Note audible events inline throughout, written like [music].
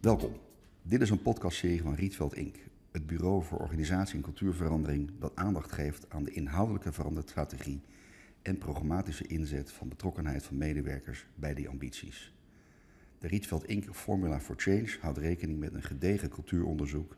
Welkom. Dit is een podcastserie van Rietveld Inc., het bureau voor organisatie en cultuurverandering dat aandacht geeft aan de inhoudelijke veranderstrategie en programmatische inzet van betrokkenheid van medewerkers bij die ambities. De Rietveld Inc. Formula for Change houdt rekening met een gedegen cultuuronderzoek,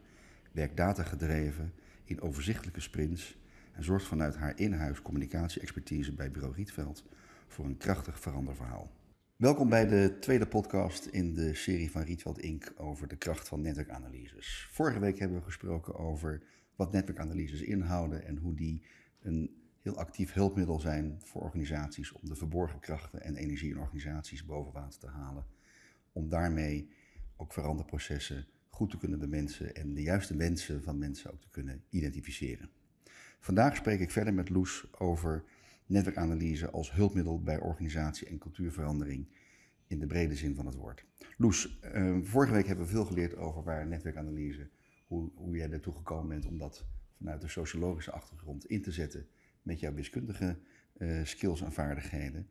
werkt datagedreven in overzichtelijke sprints en zorgt vanuit haar in-huis communicatie-expertise bij bureau Rietveld voor een krachtig veranderverhaal. Welkom bij de tweede podcast in de serie van Rietveld Inc. over de kracht van netwerkanalyses. Vorige week hebben we gesproken over wat netwerkanalyses inhouden en hoe die een heel actief hulpmiddel zijn voor organisaties om de verborgen krachten en energie in organisaties boven water te halen. Om daarmee ook veranderprocessen goed te kunnen bemensen en de juiste wensen van mensen ook te kunnen identificeren. Vandaag spreek ik verder met Loes over netwerkanalyse als hulpmiddel bij organisatie en cultuurverandering in de brede zin van het woord. Loes, uh, vorige week hebben we veel geleerd over waar netwerkanalyse, hoe, hoe jij ertoe gekomen bent om dat vanuit de sociologische achtergrond in te zetten met jouw wiskundige uh, skills en vaardigheden.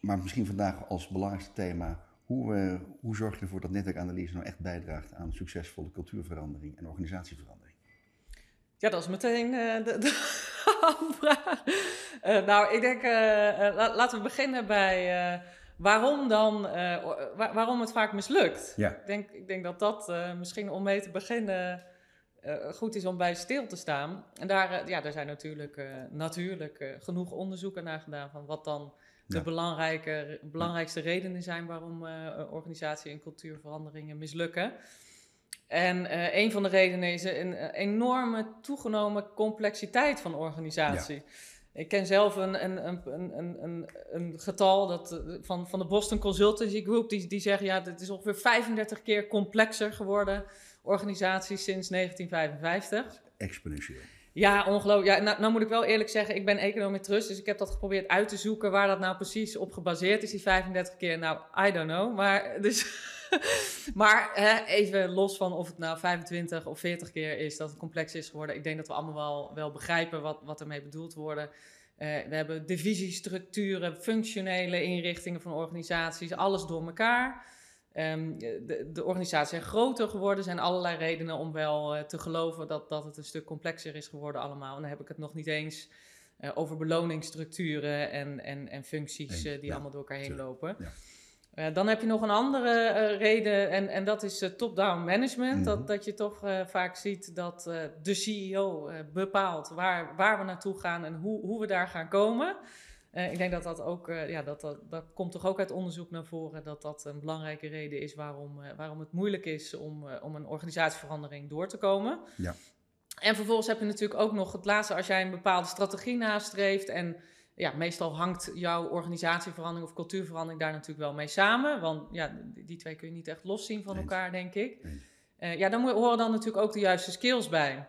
Maar misschien vandaag als belangrijkste thema, hoe, hoe zorg je ervoor dat netwerkanalyse nou echt bijdraagt aan succesvolle cultuurverandering en organisatieverandering? Ja, dat is meteen de, de aanvraag. Uh, nou, ik denk, uh, laten we beginnen bij waarom dan, waar, waarom het vaak mislukt. Ja. Ik, denk, ik denk dat dat misschien om mee te beginnen goed is om bij stil te staan. En daar, ja, daar zijn natuurlijk, natuurlijk genoeg onderzoeken naar gedaan van wat dan de ja. belangrijke, belangrijkste redenen zijn waarom organisatie- en cultuurveranderingen mislukken. En uh, een van de redenen is een enorme toegenomen complexiteit van organisatie. Ja. Ik ken zelf een, een, een, een, een, getal dat, van, van de Boston Consultancy Group, die, die zeggen ja, het is ongeveer 35 keer complexer geworden, organisatie sinds 1955. Exponentieel. Ja, ongelooflijk. Ja, nou, nou, moet ik wel eerlijk zeggen, ik ben econometrust, dus ik heb dat geprobeerd uit te zoeken waar dat nou precies op gebaseerd is, die 35 keer. Nou, I don't know. Maar, dus, [laughs] [laughs] maar hè, even los van of het nou 25 of 40 keer is dat het complex is geworden. Ik denk dat we allemaal wel, wel begrijpen wat, wat ermee bedoeld wordt. Uh, we hebben divisiestructuren, functionele inrichtingen van organisaties, alles door elkaar. Um, de, de organisaties zijn groter geworden. Er zijn allerlei redenen om wel uh, te geloven dat, dat het een stuk complexer is geworden allemaal. En dan heb ik het nog niet eens uh, over beloningsstructuren en, en, en functies die ja, allemaal door elkaar heen lopen. Ja. Dan heb je nog een andere reden en, en dat is top-down management. Mm -hmm. dat, dat je toch vaak ziet dat de CEO bepaalt waar, waar we naartoe gaan en hoe, hoe we daar gaan komen. Ik denk dat dat ook, ja, dat, dat, dat komt toch ook uit onderzoek naar voren, dat dat een belangrijke reden is waarom, waarom het moeilijk is om, om een organisatieverandering door te komen. Ja. En vervolgens heb je natuurlijk ook nog het laatste, als jij een bepaalde strategie nastreeft en ja, meestal hangt jouw organisatieverandering of cultuurverandering daar natuurlijk wel mee samen, want ja, die twee kun je niet echt loszien van elkaar, denk ik. ja, dan horen dan natuurlijk ook de juiste skills bij.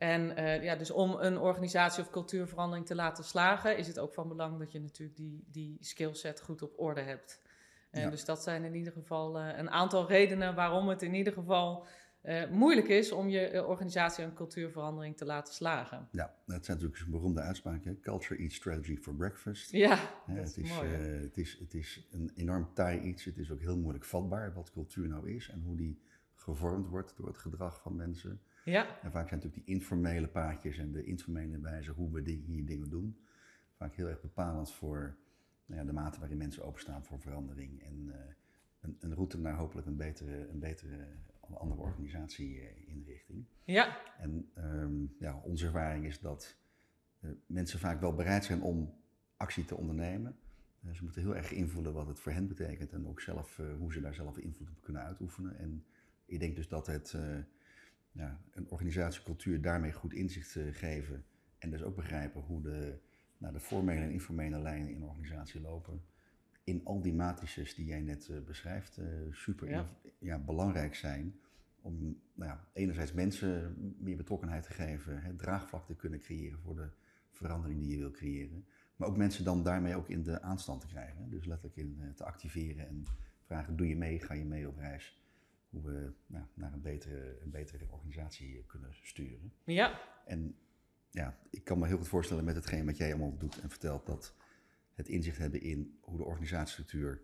En uh, ja, dus om een organisatie of cultuurverandering te laten slagen, is het ook van belang dat je natuurlijk die, die skillset goed op orde hebt. Ja. Dus dat zijn in ieder geval uh, een aantal redenen waarom het in ieder geval uh, moeilijk is om je organisatie en cultuurverandering te laten slagen. Ja, dat zijn natuurlijk een beroemde uitspraak. Hè? Culture eats strategy for breakfast. Ja, ja dat het is, mooi. het, is, het is een enorm taai iets. Het is ook heel moeilijk vatbaar wat cultuur nou is en hoe die gevormd wordt door het gedrag van mensen. Ja. En vaak zijn natuurlijk die informele paadjes en de informele wijze hoe we die, hier dingen doen, vaak heel erg bepalend voor nou ja, de mate waarin mensen openstaan voor verandering en uh, een, een, route naar hopelijk een betere, een betere andere organisatieinrichting. Ja. En um, ja, onze ervaring is dat uh, mensen vaak wel bereid zijn om actie te ondernemen. Uh, ze moeten heel erg invoelen wat het voor hen betekent en ook zelf, hoe ze daar zelf invloed op kunnen uitoefenen. En ik denk dus dat het ja, een organisatiecultuur daarmee goed inzicht geven en dus ook begrijpen hoe de, nou, de formele en informele lijnen in een organisatie lopen. In al die matrices die jij net uh, beschrijft, uh, super ja. Ja, belangrijk zijn om nou, enerzijds mensen meer betrokkenheid te geven, het draagvlak te kunnen creëren voor de verandering die je wil creëren. Maar ook mensen dan daarmee ook in de aanstand te krijgen. Dus letterlijk in te activeren en vragen, doe je mee, ga je mee op reis? hoe we nou, naar een betere, een betere organisatie kunnen sturen. Ja. En ja, ik kan me heel goed voorstellen met hetgeen wat jij allemaal doet en vertelt, dat het inzicht hebben in hoe de organisatiestructuur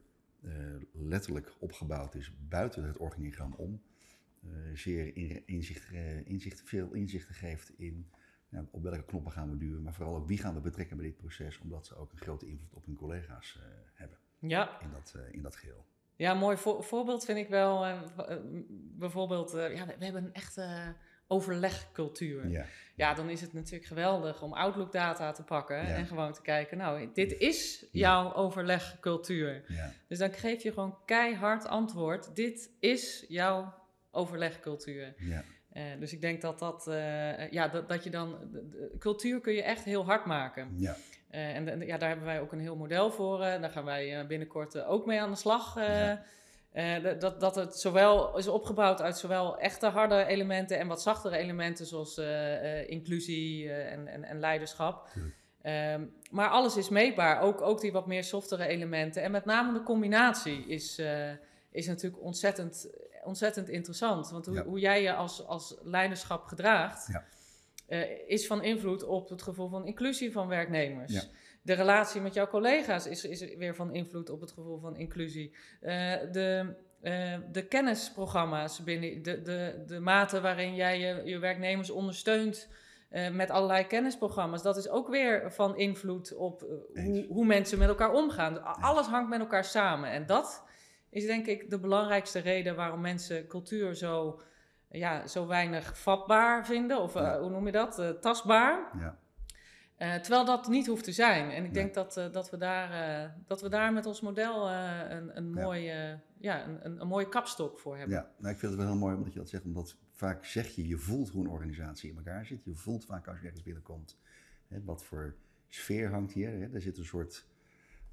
letterlijk opgebouwd is buiten het organigram om. zeer inzicht, inzicht, veel inzichten geeft in nou, op welke knoppen gaan we duwen, maar vooral ook wie gaan we betrekken bij dit proces, omdat ze ook een grote invloed op hun collega's hebben ja. in, dat, in dat geheel. Ja, mooi voorbeeld vind ik wel. Bijvoorbeeld, ja, we, we, hebben een echte overlegcultuur. Ja. ja, dan is het natuurlijk geweldig om Outlook data te pakken en gewoon te kijken, nou, dit is jouw overlegcultuur. Ja. Dus dan geef je gewoon keihard antwoord, dit is jouw overlegcultuur. Ja. Uh, dus ik denk dat dat, ja, dat, dat je dan, de, cultuur kun je echt heel hard maken. Ja. Uh, en ja, daar hebben wij ook een heel model voor. Daar gaan wij binnenkort ook mee aan de slag. Ja. Dat, dat het zowel is opgebouwd uit zowel echte harde elementen en wat zachtere elementen, zoals inclusie en, en, en, leiderschap. Um, maar alles is meetbaar, ook, ook die wat meer softere elementen. En met name de combinatie is, is natuurlijk ontzettend, ontzettend interessant. Want hoe, ja. hoe jij je als, als leiderschap gedraagt. Ja is van invloed op het gevoel van inclusie van werknemers. De relatie met jouw collega's is, is weer van invloed op het gevoel van inclusie. Uh, de, uh, de kennisprogramma's binnen de, de, de mate waarin jij je, je werknemers ondersteunt. met allerlei kennisprogramma's. Dat is ook weer van invloed op hoe, hoe, mensen met elkaar omgaan. Alles hangt met elkaar samen. En dat is denk ik de belangrijkste reden waarom mensen cultuur zo ja, zo weinig vatbaar vinden, of hoe noem je dat, tastbaar. Ja. Uh, terwijl dat niet hoeft te zijn. En ik denk dat, dat, we daar, dat we daar met ons model een, een, mooie, ja. een, een, een, mooie kapstok voor hebben. Ja, nou, ik vind het wel heel mooi omdat je dat zegt, omdat vaak zeg je, je voelt hoe een organisatie in elkaar zit. Je voelt vaak als je ergens binnenkomt, hè, wat voor sfeer hangt hier. Hè. Er zit een soort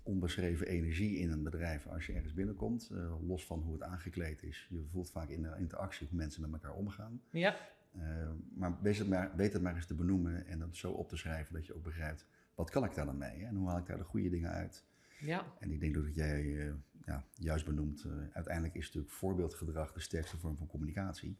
onbeschreven energie in een bedrijf als je ergens binnenkomt. Los van hoe het aangekleed is. Je voelt vaak in de interactie hoe mensen met elkaar omgaan. Ja. Uh, maar, weet het maar weet het maar eens te benoemen en dat zo op te schrijven dat je ook begrijpt... wat kan ik daar dan mee en hoe haal ik daar de goede dingen uit? Ja. En ik denk dat jij uh, ja, juist benoemt... uiteindelijk is natuurlijk voorbeeldgedrag de sterkste vorm van communicatie.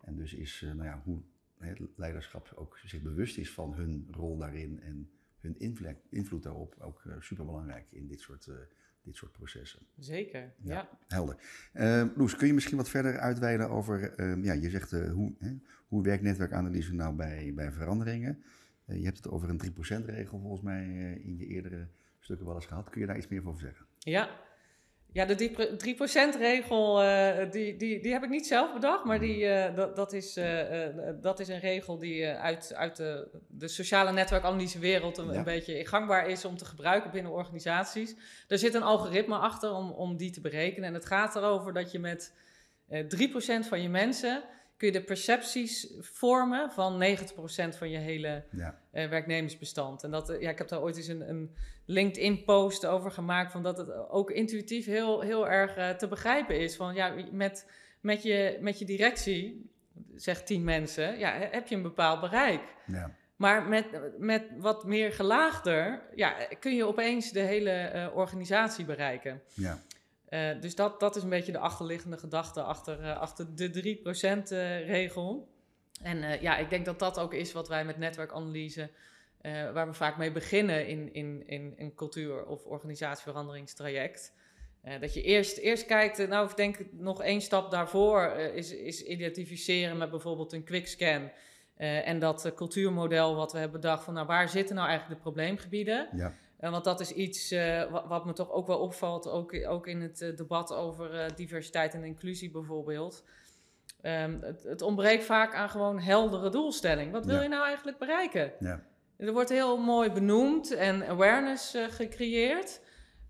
En dus is nou ja, hoe het leiderschap ook zich bewust is van hun rol daarin... en hun invloed, invloed daarop ook uh, superbelangrijk in dit soort, uh, dit soort processen. Zeker, ja. Helder. Uh, Loes, kun je misschien wat verder uitweiden over, ehm, ja, je zegt hoe, hè, hoe werkt netwerkanalyse nou bij, bij veranderingen? je hebt het over een 3%-regel volgens mij in je eerdere stukken wel eens gehad. Kun je daar iets meer over zeggen? Ja, ja, de 3%-regel, uh, die, die, die heb ik niet zelf bedacht, maar die, uh, dat, dat, is, uh, dat is een regel die uit, uit de, de sociale netwerkanalysewereld een, een beetje gangbaar is om te gebruiken binnen organisaties. Er zit een algoritme achter om, om die te berekenen. En het gaat erover dat je met 3% van je mensen kun je de percepties vormen van 90% van je hele ja. uh, werknemersbestand. En dat, ja, ik heb daar ooit eens een, een LinkedIn-post over gemaakt, van dat het ook intuïtief heel, heel erg uh, te begrijpen is. Van ja, met, met, je, met je directie, zeg tien mensen, ja, heb je een bepaald bereik. Ja. Maar met, met wat meer gelaagder, ja, kun je opeens de hele organisatie bereiken. Ja. Uh, dus dat, dat is een beetje de achterliggende gedachte achter, uh, achter de 3%-regel. en ja, ik denk dat dat ook is wat wij met netwerkanalyse waar we vaak mee beginnen in, in, in een cultuur- of organisatieveranderingstraject. Dat je eerst, eerst kijkt, nou ik denk nog één stap daarvoor is, is identificeren met bijvoorbeeld een quickscan. en dat cultuurmodel wat we hebben bedacht van nou waar zitten nou eigenlijk de probleemgebieden. Ja. Want dat is iets wat, wat, me toch ook wel opvalt, ook, ook in het debat over diversiteit en inclusie bijvoorbeeld. Um, het, het, ontbreekt vaak aan gewoon heldere doelstelling. Wat wil je nou eigenlijk bereiken? Ja. Er wordt heel mooi benoemd en awareness uh, gecreëerd.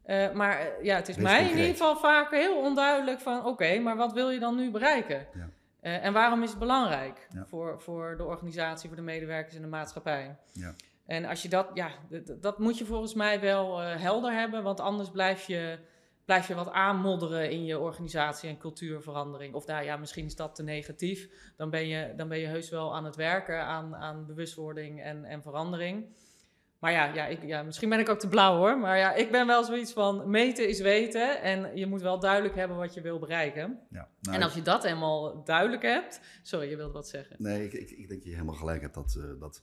Uh, maar uh, ja, het is mij in ieder geval vaak heel onduidelijk van... oké, maar wat wil je dan nu bereiken? Ja. en waarom is het belangrijk voor, voor de organisatie, voor de medewerkers en de maatschappij? Ja. En als je dat, ja, dat moet je volgens mij wel helder hebben... want anders blijf je blijf je wat aanmodderen in je organisatie en cultuurverandering. Of daar, ja, misschien is dat te negatief. Dan ben je, dan ben je heus wel aan het werken aan, aan bewustwording en, en verandering. Maar ja, ja, ik, ja, misschien ben ik ook te blauw hoor. Maar ja, ik ben wel zoiets van meten is weten. En je moet wel duidelijk hebben wat je wil bereiken. Ja, nou, en als je dat helemaal duidelijk hebt. Sorry, je wilde wat zeggen. Nee, ik, ik, ik denk dat je helemaal gelijk hebt dat. Uh, dat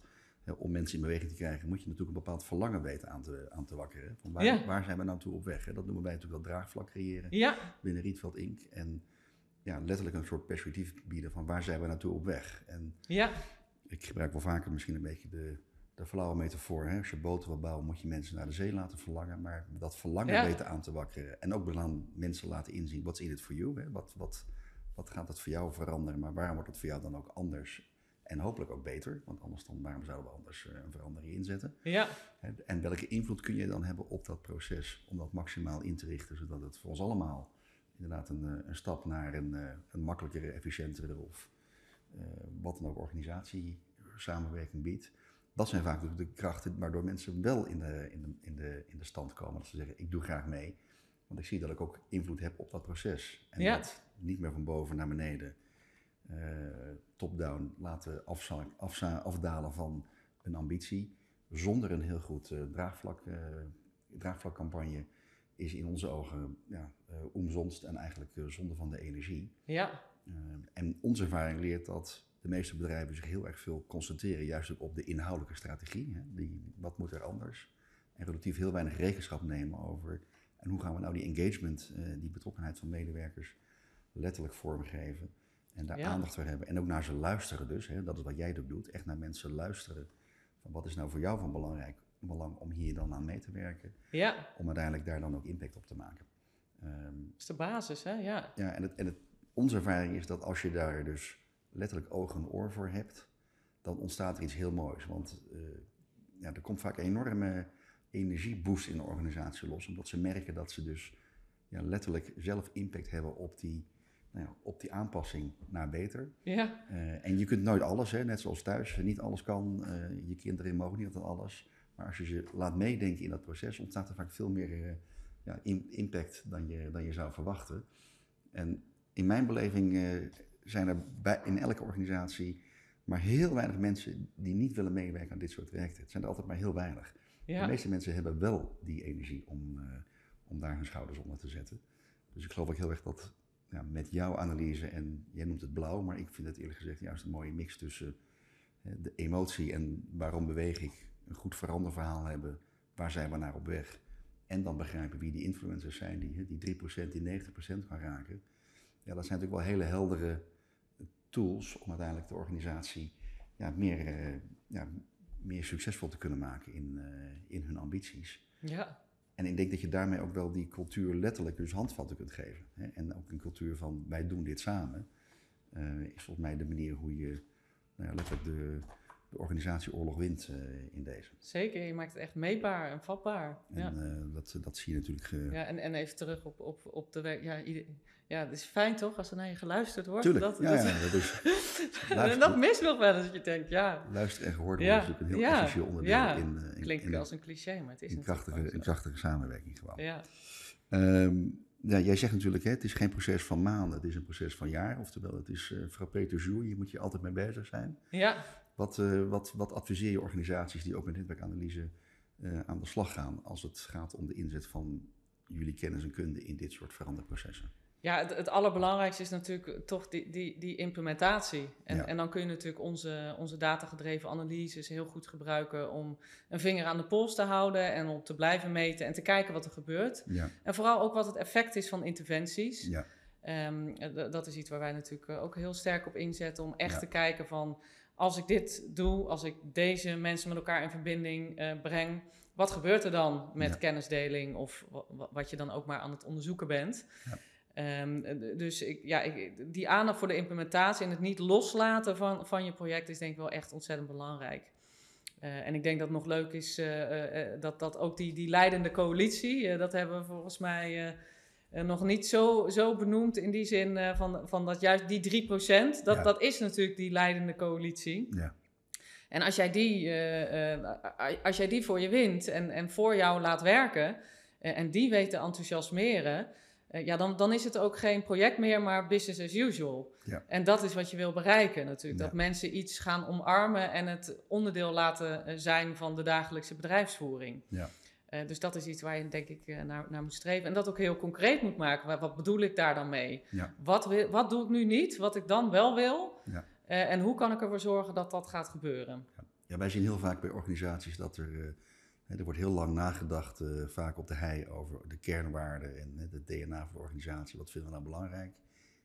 om mensen in beweging te krijgen, moet je natuurlijk een bepaald verlangen weten aan te, aan te wakkeren. Van waar, waar zijn we nou toe op weg? Hè? Dat noemen wij natuurlijk wel draagvlak creëren ja. binnen Rietveld Inc. En ja, letterlijk een soort perspectief bieden van waar zijn we naartoe op weg. En ja. ik gebruik wel vaker misschien een beetje de, de flauwe metafoor. Hè? Als je boten wil bouwen, moet je mensen naar de zee laten verlangen. Maar dat verlangen weten aan te wakkeren. En ook aan mensen laten inzien, what's in it for you? Hè? Wat, wat, wat gaat het voor jou veranderen? Maar waarom wordt het voor jou dan ook anders? En hopelijk ook beter, want anders dan, waarom zouden we anders eh, een verandering inzetten? Ja. En welke invloed kun je dan hebben op dat proces om dat maximaal in te richten, zodat het voor ons allemaal inderdaad een, eh, een stap naar een, eh, een makkelijkere, efficiëntere of wat dan ook organisatie samenwerking biedt. Dat zijn vaak de krachten waardoor mensen wel in de, in, de, in, de, in de stand komen. Dat ze zeggen, ik doe graag mee, want ik zie dat ik ook invloed heb op dat proces. En ja. dat niet meer van boven naar beneden top-down laten afdalen van een ambitie, zonder een heel goed uh, draagvlak, uh, draagvlakcampagne, is in onze ogen ja, omzonst en eigenlijk zonde van de energie. Ja. en onze ervaring leert dat de meeste bedrijven zich heel erg veel concentreren, juist ook op de inhoudelijke strategie. Hè? Die, wat moet er anders? En relatief heel weinig rekenschap nemen over en hoe gaan we nou die engagement, die betrokkenheid van medewerkers, letterlijk vormgeven. En daar aandacht voor hebben. En ook naar ze luisteren dus. Hè, dat is wat jij ook doet. Echt naar mensen luisteren. Van wat is nou voor jou van belangrijk, belang om hier dan aan mee te werken. Ja. Om uiteindelijk daar dan ook impact op te maken. Um, dat is de basis, hè? Ja. Ja, en, het, en het, onze ervaring is dat als je daar dus letterlijk oog en oor voor hebt, dan ontstaat er iets heel moois. Want uh, ja, er komt vaak een enorme energieboost in de organisatie los. Omdat ze merken dat ze dus ja, letterlijk zelf impact hebben op die nou ja, op die aanpassing naar beter. Ja. Uh, en je kunt nooit alles, hè, net zoals thuis. Niet alles kan, uh, je kinderen mogen niet altijd alles. Maar als je ze laat meedenken in dat proces, ontstaat er vaak veel meer uh, ja, in, impact dan je, dan je zou verwachten. En in mijn beleving zijn er bij, in elke organisatie maar heel weinig mensen die niet willen meewerken aan dit soort trajecten. Het zijn er altijd maar heel weinig. Ja. De meeste mensen hebben wel die energie om, om daar hun schouders onder te zetten. Dus ik geloof ook heel erg dat ja, met jouw analyse, en jij noemt het blauw, maar ik vind het eerlijk gezegd juist een mooie mix tussen de emotie en waarom beweeg ik, een goed veranderverhaal hebben, waar zijn we naar op weg, en dan begrijpen wie die influencers zijn die die 3%, die 90% gaan raken. Ja, dat zijn natuurlijk wel hele heldere tools om uiteindelijk de organisatie ja, meer, uh, ja, meer succesvol te kunnen maken in, uh, in hun ambities. Ja. En ik denk dat je daarmee ook wel die cultuur letterlijk dus handvatten kunt geven. Hè? En ook een cultuur van wij doen dit samen. Uh, is volgens mij de manier hoe je nou ja, letterlijk de, de organisatie oorlog wint uh, in deze. Zeker, je maakt het echt meetbaar en vatbaar. En ja. uh, dat, dat zie je natuurlijk. ja, en, en even terug op, op, op de werk. Ja, ieder, ja, het is fijn toch als er naar je geluisterd wordt. Tuurlijk, dat, ja, dat, ja, dat is, [laughs] luister, dat mist nog wel eens dat je denkt, ja. Luister en gehoord ja, worden is natuurlijk een heel essentieel onderdeel in, in, Klinkt in, als een cliché, maar het is in krachtige, in krachtige samenwerking gewoon. Ja. Um, ja, jij zegt natuurlijk, hè, het is geen proces van maanden, het is een proces van jaar. Oftewel, het is uh, frappé toujours, je moet je altijd mee bezig zijn. Ja. Wat, uh, wat, wat adviseer je organisaties die ook met netwerkanalyse uh, aan de slag gaan als het gaat om de inzet van jullie kennis en kunde in dit soort veranderprocessen? Ja, het, het, allerbelangrijkste is natuurlijk toch die, die, die implementatie. En, Ja. en dan kun je natuurlijk onze, onze datagedreven analyses heel goed gebruiken om een vinger aan de pols te houden en om te blijven meten en te kijken wat er gebeurt. Ja, En vooral ook wat het effect is van interventies. ja, Ehm, d- dat is iets waar wij natuurlijk eh, ook heel sterk op inzetten om echt te kijken van als ik dit doe, als ik deze mensen met elkaar in verbinding eh, breng, wat gebeurt er dan met Ja. kennisdeling of wa- wa- wat je dan ook maar aan het onderzoeken bent. Ja. Ehm, d- dus ik, ja, ik, die aandacht voor de implementatie en het niet loslaten van, van je project is denk ik wel echt ontzettend belangrijk. Eh, en ik denk dat het nog leuk is eh, eh, eh, dat, dat ook die, die leidende coalitie, eh, dat hebben we volgens mij eh, nog niet zo, zo benoemd in die zin eh, van, van dat juist die 3%, dat, Ja. dat is natuurlijk die leidende coalitie. ja, En als jij die, eh, als jij die voor je wint en, en voor jou laat werken en die weet te enthousiasmeren, ja, dan, dan is het ook geen project meer, maar business as usual. Ja. En dat is wat je wil bereiken natuurlijk. Ja. Dat mensen iets gaan omarmen en het onderdeel laten zijn van de dagelijkse bedrijfsvoering. Ja. Eh, dus dat is iets waar je denk ik eh, naar, naar moet streven. En dat ook heel concreet moet maken. Wat, wat bedoel ik daar dan mee? Ja. Wat, wil, wat doe ik nu niet, wat ik dan wel wil? Ja. Eh, en hoe kan ik ervoor zorgen dat dat gaat gebeuren? Ja, wij zien heel vaak bij organisaties dat er, er wordt heel lang nagedacht, vaak op de hei, over de kernwaarden en de DNA van de organisatie. Wat vinden we nou belangrijk?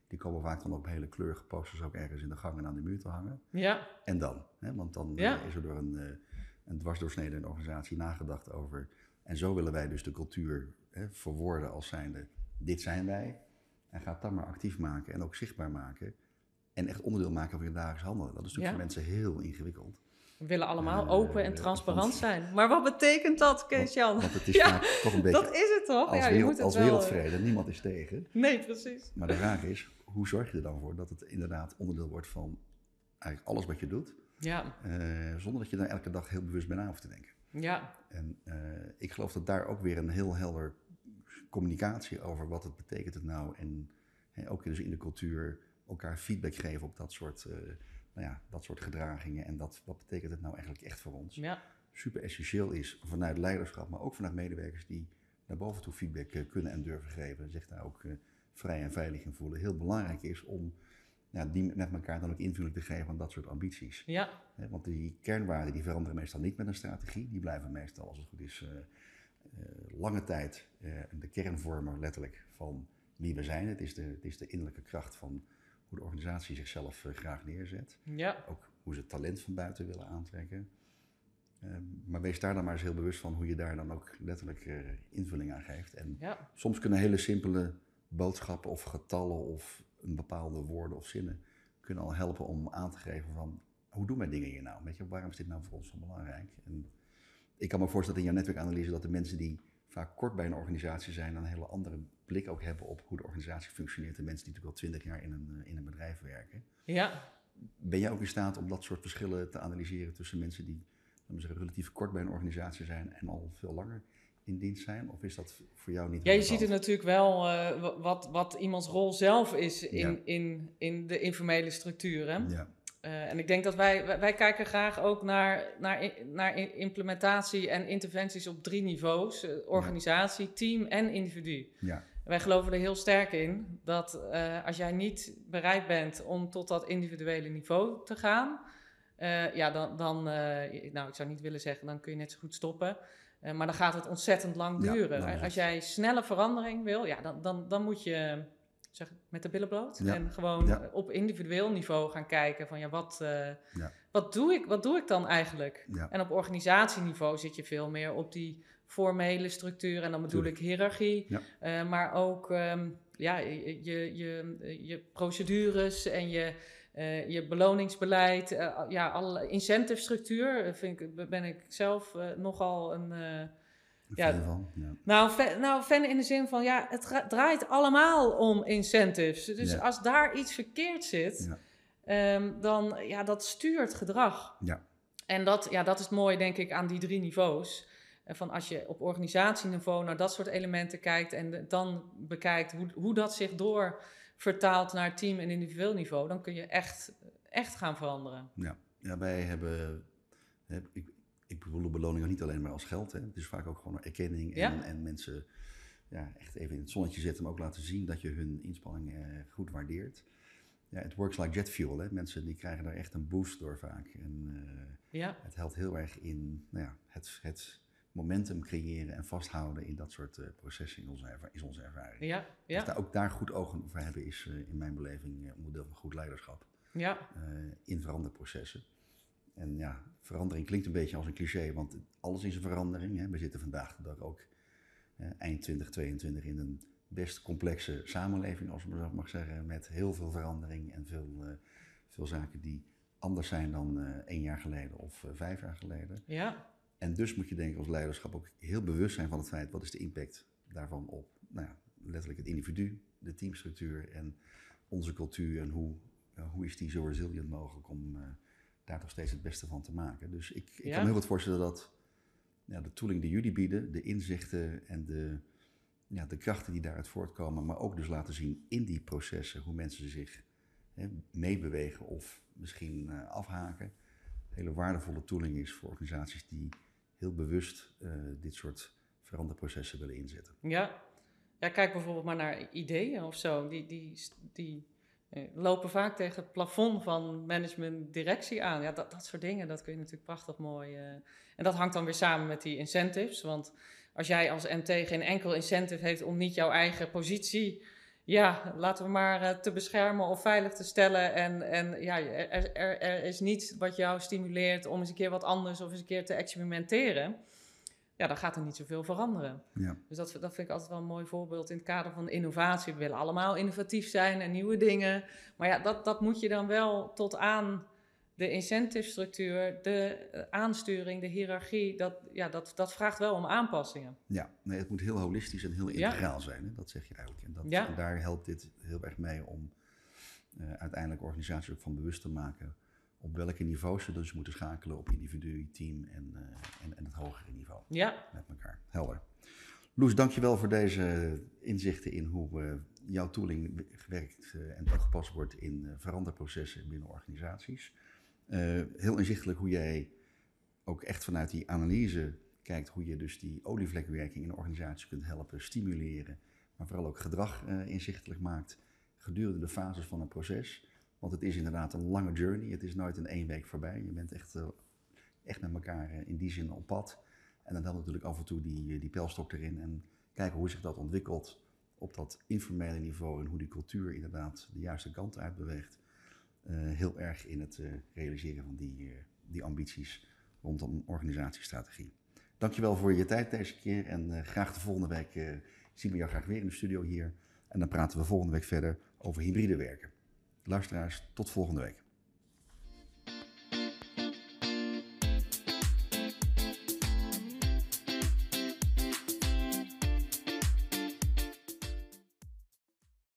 Die komen vaak dan op hele kleurige posters ook ergens in de gangen aan de muur te hangen. Ja. En dan? Hè? Want dan Ja. is er door een, een dwarsdoorsnede in de organisatie nagedacht over. En zo willen wij dus de cultuur hè, verwoorden als zijnde: dit zijn wij. En ga het dan maar actief maken en ook zichtbaar maken. En echt onderdeel maken van je dagelijks handelen. Dat is natuurlijk Ja. voor mensen heel ingewikkeld. We willen allemaal Eh, open en eh, transparant zijn. Maar wat betekent dat, Kees-Jan? Want het is [laughs] Ja, vaak toch een beetje Dat is het toch? als, ja, je wereld- moet het als wel, eh, wereldvrede. Niemand is tegen. Nee, precies. Maar de vraag is, hoe zorg je er dan voor dat het inderdaad onderdeel wordt van eigenlijk alles wat je doet. Ja, zonder dat je daar elke dag heel bewust bij na hoeft te denken. Ja, En eh, ik geloof dat daar ook weer een heel helder communicatie over wat het betekent het nou. En hè, ook dus in de cultuur elkaar feedback geven op dat soort, eh, nou ja, dat soort gedragingen. En dat, wat betekent het nou eigenlijk echt voor ons. ja, Super essentieel is vanuit leiderschap, maar ook vanuit medewerkers die naar boven toe feedback eh, kunnen en durven geven. Zich daar ook vrij en veilig in voelen. Heel belangrijk is om ja, die met elkaar dan ook invulling te geven aan dat soort ambities. ja, Want die kernwaarden die veranderen meestal niet met een strategie. Die blijven meestal, als het goed is, eh, eh, lange tijd eh, de kern vormen letterlijk van wie we zijn. Het is de, het is de innerlijke kracht van hoe de organisatie zichzelf graag neerzet. ja, Ook hoe ze talent van buiten willen aantrekken. Eh, maar wees daar dan maar eens heel bewust van hoe je daar dan ook letterlijk invulling aan geeft. En ja, soms kunnen hele simpele boodschappen of getallen of een bepaalde woorden of zinnen kunnen al helpen om aan te geven van hoe doen wij dingen hier nou? Weet je, waarom is dit nou voor ons zo belangrijk? En ik kan me voorstellen in jouw netwerkanalyse dat de mensen die vaak kort bij een organisatie zijn een hele andere blik ook hebben op hoe de organisatie functioneert. De mensen die natuurlijk al twintig jaar in een, eh, in een bedrijf werken. ja. Ben jij ook in staat om dat soort verschillen te analyseren tussen mensen die laten we zeggen, relatief kort bij een organisatie zijn en al veel langer in dienst zijn? Of is dat voor jou niet Ja, je ziet het natuurlijk wel eh, wa- wat, wat iemands rol zelf is in, Ja. in, in de informele structuren. Ja, Eh, en ik denk dat wij, wij, kijken graag ook naar, naar, naar implementatie en interventies op drie niveaus. eh, organisatie, team en individu. ja, Wij geloven er heel sterk in dat als jij niet bereid bent om tot dat individuele niveau te gaan, ja, dan, dan nou, ik zou niet willen zeggen, dan kun je net zo goed stoppen. Eh, maar dan gaat het ontzettend lang duren. als jij snelle verandering wil, ja, dan, dan, dan moet je zeg, ik, met de billen bloot Ja, en gewoon ja. op individueel niveau gaan kijken van ja, wat, eh, wat, doe, ik, wat doe ik dan eigenlijk? En op organisatieniveau zit je veel meer op die formele structuur. En dan bedoel Tuurlijk. ik hiërarchie, eh, maar ook ehm, ja, je, je, je, je procedures en je, eh, je beloningsbeleid. eh, ja, alle incentive structuur eh, vind ik, ben ik zelf nogal een... Ja. Van, ja. nou, fan, nou, fan in de zin van, ja, het dra- draait allemaal om incentives. Dus Ja. als daar iets verkeerd zit, Ja. ehm, dan, ja, dat stuurt gedrag. Ja. En dat, ja, dat is het mooie, denk ik, aan die drie niveaus. Van als je op organisatieniveau naar dat soort elementen kijkt en de- dan bekijkt hoe, hoe dat zich door vertaalt naar team- en individueel niveau, dan kun je echt, echt gaan veranderen. Ja, wij hebben, hè, ik, ik bedoel beloningen niet alleen maar als geld. Hè. Het is vaak ook gewoon erkenning en, Ja. en mensen ja, echt even in het zonnetje zetten, maar ook laten zien dat je hun inspanning eh, goed waardeert. Ja, het works like jet fuel. Hè. Mensen die krijgen daar echt een boost door vaak. En eh, Ja, het helpt heel erg in nou ja, het, het momentum creëren en vasthouden in dat soort eh, processen in onze, is onze ervaring. ja, Dus ja, daar, ook daar goed ogen voor hebben is eh, in mijn beleving eh, onderdeel van goed leiderschap. ja, in veranderprocessen. En ja, verandering klinkt een beetje als een cliché, want alles is een verandering. Hè. We zitten vandaag de dag ook eind 2022 in een best complexe samenleving, als ik maar zo mag zeggen, met heel veel verandering en veel, veel zaken die anders zijn dan één jaar geleden of vijf jaar geleden. ja, En dus moet je denk ik als leiderschap ook heel bewust zijn van het feit, wat is de impact daarvan op nou ja, letterlijk het individu, de teamstructuur en onze cultuur en hoe, ja, hoe is die zo resilient mogelijk om eh, daar toch steeds het beste van te maken. Dus ik, ik Ja. kan me heel goed voorstellen dat ja, de tooling die jullie bieden, de inzichten en de, ja, de krachten die daaruit voortkomen, maar ook dus laten zien in die processen hoe mensen zich hè, meebewegen of misschien eh, afhaken, hele waardevolle tooling is voor organisaties die heel bewust eh, dit soort veranderprocessen willen inzetten. Ja. ja, kijk bijvoorbeeld maar naar ideeën of zo. Die, die, die, lopen vaak tegen het plafond van management-directie aan. Ja, dat, dat soort dingen, dat kun je natuurlijk prachtig mooi. en dat hangt dan weer samen met die incentives. Want als jij als MT geen enkel incentive heeft om niet jouw eigen positie ja, laten we maar uh, te beschermen of veilig te stellen. En, en ja, er, er, er, is niets wat jou stimuleert om eens een keer wat anders of eens een keer te experimenteren. Ja, dan gaat er niet zoveel veranderen. Ja. Dus dat, dat vind ik altijd wel een mooi voorbeeld in het kader van innovatie. We willen allemaal innovatief zijn en nieuwe dingen. Maar ja, dat, dat moet je dan wel tot aan de incentive structuur, de eh, aansturing, de hiërarchie, dat, ja, dat, dat vraagt wel om aanpassingen. Ja, nee, het moet heel holistisch en heel integraal zijn. Hè? Dat zeg je eigenlijk. En, dat, ja. en daar helpt dit heel erg mee om uh, uiteindelijk organisaties ook van bewust te maken op welke niveaus ze dus moeten schakelen op individu, team en, uh, en, en, het hogere niveau. Ja. Met elkaar. Helder. Loes, dankjewel voor deze inzichten in hoe jouw tooling gewerkt en toegepast wordt in veranderprocessen binnen organisaties. Uh, heel inzichtelijk hoe jij ook echt vanuit die analyse kijkt hoe je dus die olievlekwerking in een organisatie kunt helpen stimuleren, maar vooral ook gedrag uh, inzichtelijk maakt gedurende de fases van een proces. Want het is inderdaad een lange journey, het is nooit in één week voorbij. Je bent echt, uh, echt met elkaar in die zin op pad. En dan helpt natuurlijk af en toe die, die pijlstok erin en kijken hoe zich dat ontwikkelt op dat informele niveau en hoe die cultuur inderdaad de juiste kant uit beweegt. Eh, heel erg in het eh, realiseren van die, eh, die ambities rondom organisatiestrategie. Dankjewel voor je tijd deze keer en graag de volgende week zien we jou graag weer in de studio hier. En dan praten we volgende week verder over hybride werken. Luisteraars, tot volgende week.